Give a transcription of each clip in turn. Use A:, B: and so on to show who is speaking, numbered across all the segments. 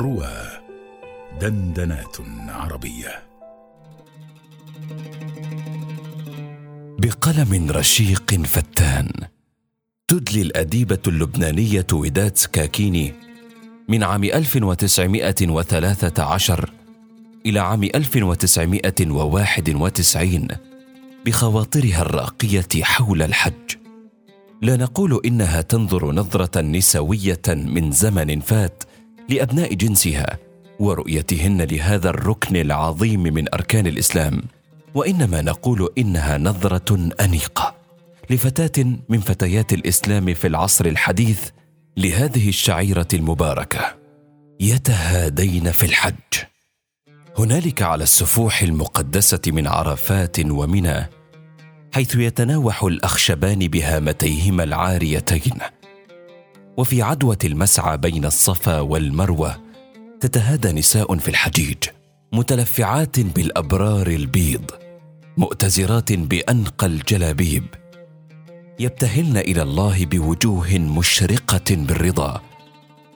A: روى دندنات عربية.
B: بقلم رشيق فتان تدلي الأديبة اللبنانية وداد سكاكيني من عام 1913 إلى عام 1991 بخواطرها الراقية حول الحج. لا نقول إنها تنظر نظرة نسوية من زمن فات لأبناء جنسها ورؤيتهن لهذا الركن العظيم من أركان الإسلام. وإنما نقول إنها نظرة أنيقة لفتاة من فتيات الإسلام في العصر الحديث لهذه الشعيرة المباركة. يتهادين في الحج. هنالك على السفوح المقدسة من عرفات ومنى حيث يتناوح الأخشبان بهامتيهما العاريتين. وفي عدوه المسعى بين الصفا والمروه تتهادى نساء في الحجيج متلفعات بالأبرار البيض مؤتزرات بأنقى الجلابيب. يبتهلن إلى الله بوجوه مشرقة بالرضا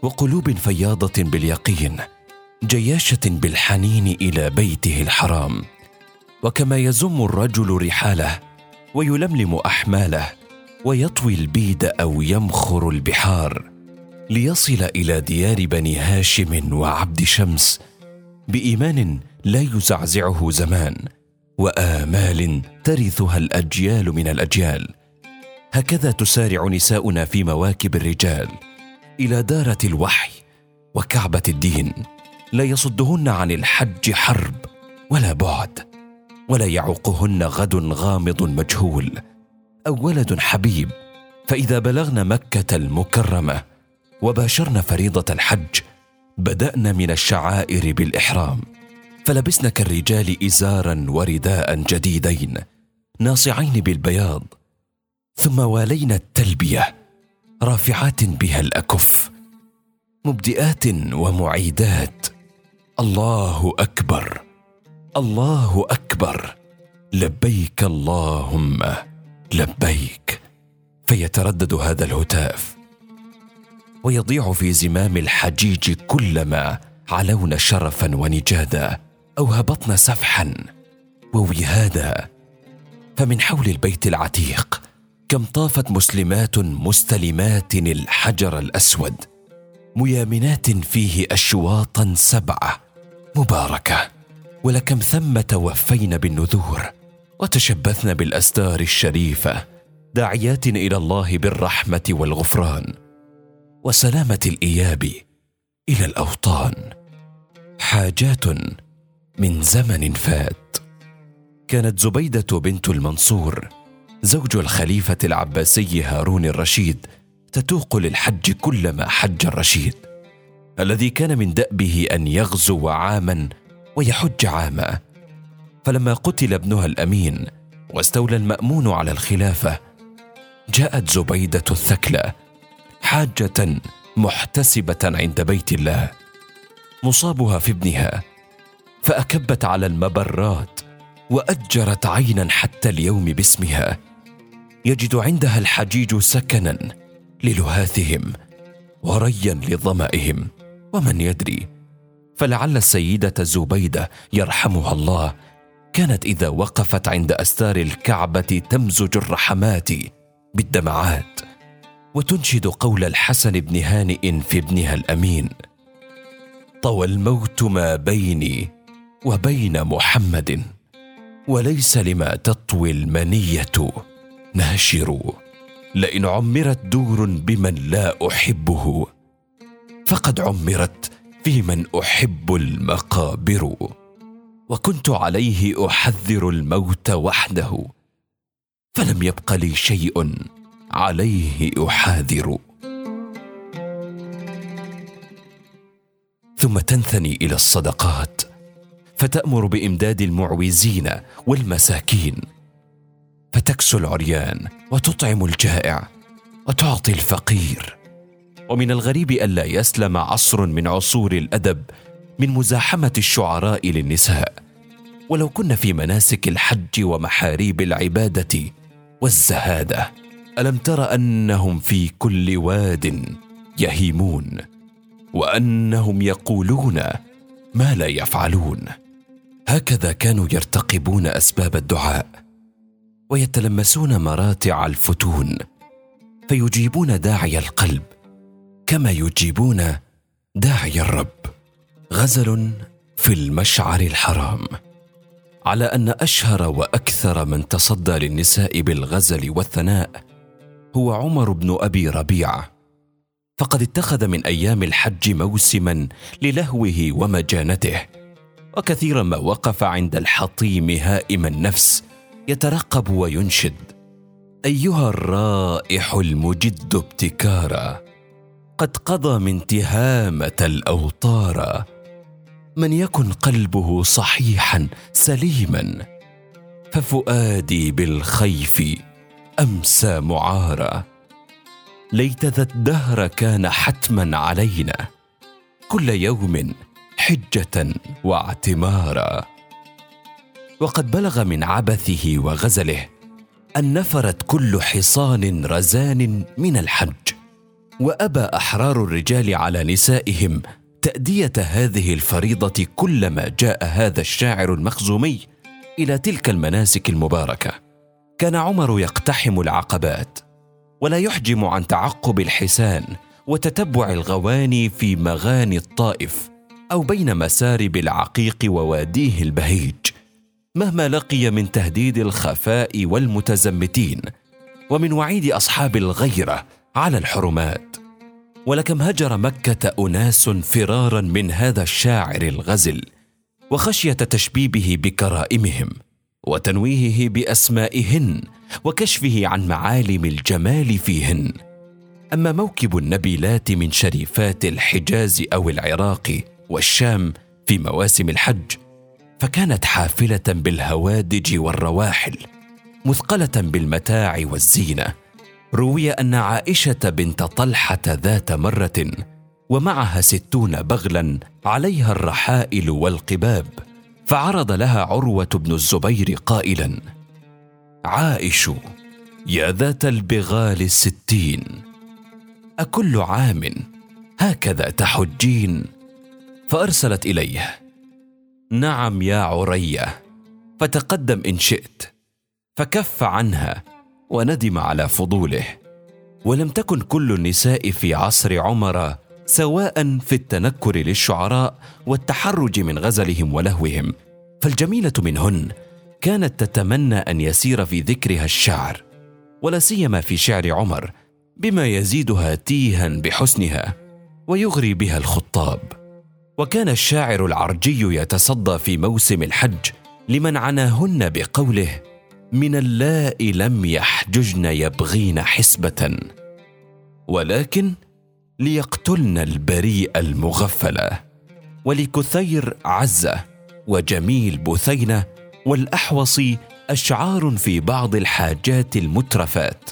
B: وقلوب فياضة باليقين جياشة بالحنين إلى بيته الحرام. وكما يزم الرجل رحاله ويلملم أحماله ويطوي البيد أو يمخر البحار ليصل إلى ديار بني هاشم وعبد شمس بإيمان لا يزعزعه زمان وآمال ترثها الأجيال من الأجيال. هكذا تسارع نساؤنا في مواكب الرجال إلى دارة الوحي وكعبة الدين. لا يصدهن عن الحج حرب ولا بعد ولا يعوقهن غد غامض مجهول. ولد حبيب فإذا بلغن مكة المكرمة وباشرن فريضة الحج بدأنا من الشعائر بالإحرام. فلبسن كالرجال ازارا ورداء جديدين ناصعين بالبياض ثم والينا التلبية رافعات بها الأكف مبدئات ومعيدات. الله أكبر الله أكبر لبيك اللهم. لبيك فيتردد هذا الهتاف ويضيع في زمام الحجيج كلما علونا شرفا ونجادا أو هبطنا سفحا ووهادا. فمن حول البيت العتيق كم طافت مسلمات مستلمات الحجر الأسود ميامنات فيه اشواطا سبعة مباركة ولكم ثم توفين بالنذور. وتشبثن بالأستار الشريفة داعيات إلى الله بالرحمة والغفران وسلامة الإياب إلى الأوطان. حاجات من زمن فات. كانت زبيدة بنت المنصور زوج الخليفة العباسي هارون الرشيد تتوق للحج كلما حج الرشيد الذي كان من دأبه أن يغزو عاما ويحج عاما. فلما قتل ابنها الأمين واستولى المأمون على الخلافة جاءت زبيدة الثكلى حاجة محتسبة عند بيت الله مصابها في ابنها فأكبت على المبرات وأجرت عينا حتى اليوم باسمها. يجد عندها الحجيج سكنا للهاثهم وريا لظمائهم ومن يدري؟ فلعل السيدة زبيدة يرحمها الله كانت إذا وقفت عند أستار الكعبة تمزج الرحمات بالدمعات وتنشد قول الحسن بن هانئ في ابنها الأمين. طوى الموت ما بيني وبين محمد وليس لما تطوي المنية ناشر لئن عمرت دور بمن لا أحبه فقد عمرت في من أحب المقابر. وكنت عليه أحذر الموت وحده فلم يبق لي شيء عليه أحاذر. ثم تنثني إلى الصدقات فتأمر بإمداد المعوزين والمساكين فتكسو العريان وتطعم الجائع وتعطي الفقير. ومن الغريب الا يسلم عصر من عصور الأدب من مزاحمة الشعراء للنساء. ولو كن في مناسك الحج ومحاريب العبادة والزهاده ألم تر أنهم في كل واد يهيمون وأنهم يقولون ما لا يفعلون. هكذا كانوا يرتقبون أسباب الدعاء ويتلمسون مراتع الفتون فيجيبون داعي القلب كما يجيبون داعي الرب. غزل في المشعر الحرام. على أن أشهر وأكثر من تصدى للنساء بالغزل والثناء هو عمر بن أبي ربيعه فقد اتخذ من أيام الحج موسما للهوه ومجانته وكثيرا ما وقف عند الحطيم هائم النفس يترقب وينشد. أيها الرائح المجد ابتكارا قد قضى من تهامه الاوطار من يكن قلبه صحيحا سليما ففؤادي بالخيف أمسى معارا. ليت ذا الدهر كان حتما علينا كل يوم حجة واعتمارا. وقد بلغ من عبثه وغزله أن نفرت كل حصان رزان من الحج وأبى أحرار الرجال على نسائهم تأدية هذه الفريضة كلما جاء هذا الشاعر المخزومي إلى تلك المناسك المباركة. كان عمر يقتحم العقبات ولا يحجم عن تعقب الحسان وتتبع الغواني في مغاني الطائف أو بين مسارب العقيق وواديه البهيج. مهما لقي من تهديد الخفاء والمتزمتين ومن وعيد أصحاب الغيرة على الحرمات. ولكم هجر مكة أناس فرارا من هذا الشاعر الغزل وخشية تشبيبه بكرائمهم وتنويهه بأسمائهن وكشفه عن معالم الجمال فيهن. أما موكب النبيلات من شريفات الحجاز أو العراق والشام في مواسم الحج فكانت حافلة بالهوادج والرواحل مثقلة بالمتاع والزينة. روي أن عائشة بنت طلحة ذات مرة ومعها ستون بغلا عليها الرحائل والقباب فعرض لها عروة بن الزبير قائلا عائش يا ذات البغال الستين أكل عام هكذا تحجين؟ فأرسلت إليه نعم يا عرية فتقدم إن شئت. فكف عنها وندم على فضوله. ولم تكن كل النساء في عصر عمر سواء في التنكر للشعراء والتحرج من غزلهم ولهوهم. فالجميلة منهن كانت تتمنى أن يسير في ذكرها الشعر ولا سيما في شعر عمر بما يزيدها تيها بحسنها ويغري بها الخطاب. وكان الشاعر العرجي يتصدى في موسم الحج لمن عناهن بقوله من اللاء لم يحججن يبغين حسبة ولكن ليقتلن البريء المغفله ولكثير عزة وجميل بثينه والأحوص أشعار في بعض الحاجات المترفات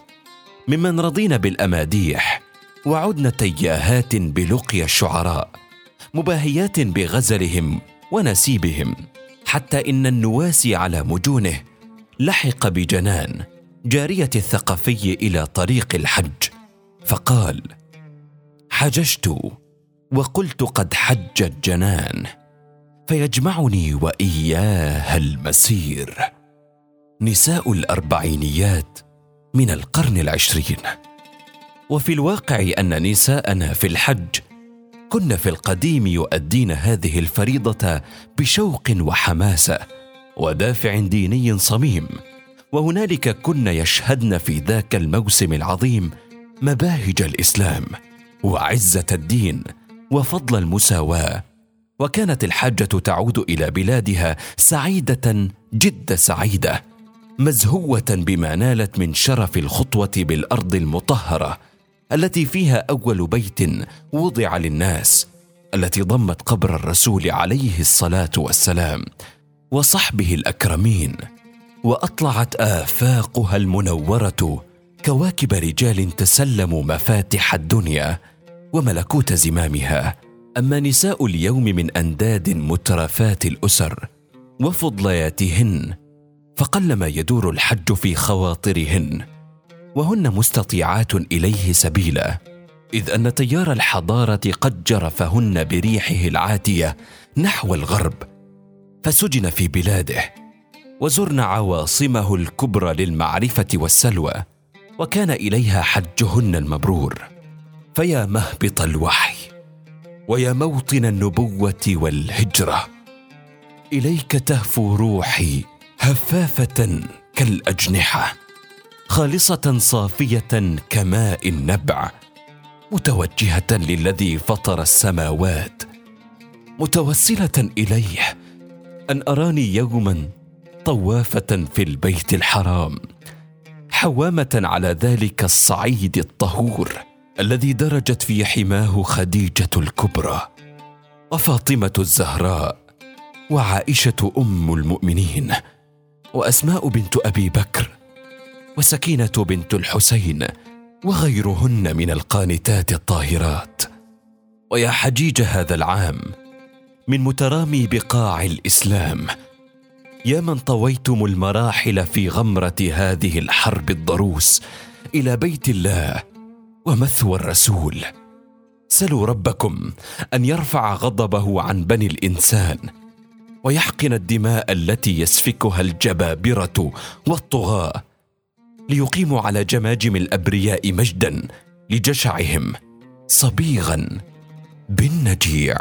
B: ممن رضين بالأماديح وعدن تياهات بلقيا الشعراء مباهيات بغزلهم ونسيبهم حتى إن النواسي على مجونه لحق بجنان جارية الثقفي إلى طريق الحج فقال حججت وقلت قد حج الجنان فيجمعني واياها المسير. نساء الأربعينيات من القرن العشرين. وفي الواقع أن نساءنا في الحج كن في القديم يؤدين هذه الفريضة بشوق وحماسة ودافع ديني صميم. وهنالك كن يشهدن في ذاك الموسم العظيم مباهج الإسلام وعزة الدين وفضل المساواة. وكانت الحاجة تعود إلى بلادها سعيدة جد سعيدة مزهوة بما نالت من شرف الخطوة بالأرض المطهرة التي فيها أول بيت وضع للناس التي ضمت قبر الرسول عليه الصلاة والسلام. وصحبه الأكرمين وأطلعت آفاقها المنورة كواكب رجال تسلموا مفاتح الدنيا وملكوت زمامها. أما نساء اليوم من أنداد مترفات الأسر وفضلياتهن فقلما يدور الحج في خواطرهن وهن مستطيعات إليه سبيلا إذ أن تيار الحضارة قد جرفهن بريحه العاتية نحو الغرب فسجن في بلاده وزرن عواصمه الكبرى للمعرفة والسلوى وكان إليها حجهن المبرور فيا مهبط الوحي ويا موطن النبوة والهجرة. إليك تهفو روحي هفافة كالأجنحة خالصة صافية كماء النبع متوجهة للذي فطر السماوات متوسلة إليه أن أراني يوما طوافة في البيت الحرام حوامة على ذلك الصعيد الطهور الذي درجت في حماه خديجة الكبرى وفاطمة الزهراء وعائشة أم المؤمنين وأسماء بنت أبي بكر وسكينة بنت الحسين وغيرهن من القانتات الطاهرات. ويا حجيج هذا العام من مترامي بقاع الإسلام. يا من طويتم المراحل في غمرة هذه الحرب الضروس إلى بيت الله ومثوى الرسول. سلوا ربكم أن يرفع غضبه عن بني الإنسان ويحقن الدماء التي يسفكها الجبابرة والطغاة ليقيموا على جماجم الأبرياء مجدا لجشعهم صبيغا بالنجيع.